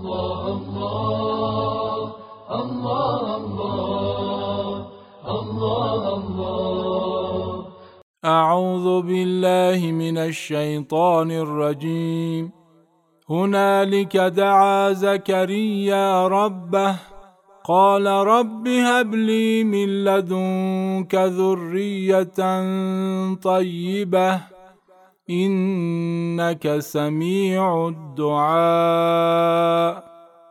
الله الله الله الله الله أعوذ بالله من الشيطان الرجيم. هنالك دعا زكريا ربه قال رب هب لي من لدنك ذرية طيبة. إنك سميع الدعاء.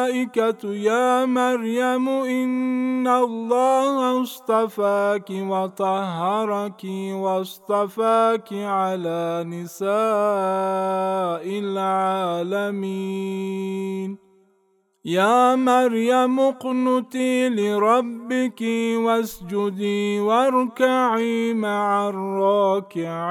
الملائكة يا مريم إن الله اصطفاك وطهرك واصطفاك على نساء العالمين. يا مريم اقنتي لربك واسجدي واركعي مع الراكعين.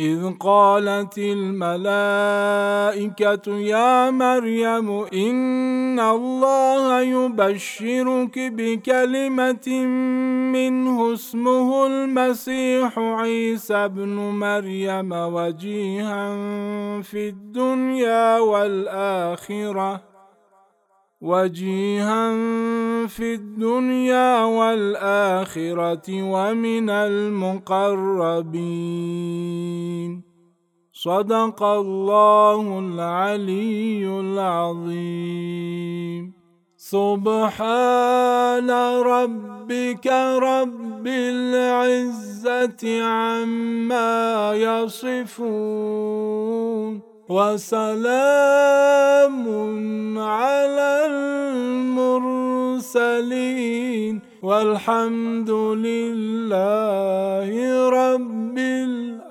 إذ قالت الملائكة يا مريم إن الله يبشرك بكلمة منه اسمه المسيح عيسى ابن مريم وجيها في الدنيا والآخرة. وجيها في الدنيا والآخرة ومن المقربين. صدق الله العلي العظيم. سبحان ربك رب العزة عما يصفون. وسلام المرسلين والحمد لله رب العالمين.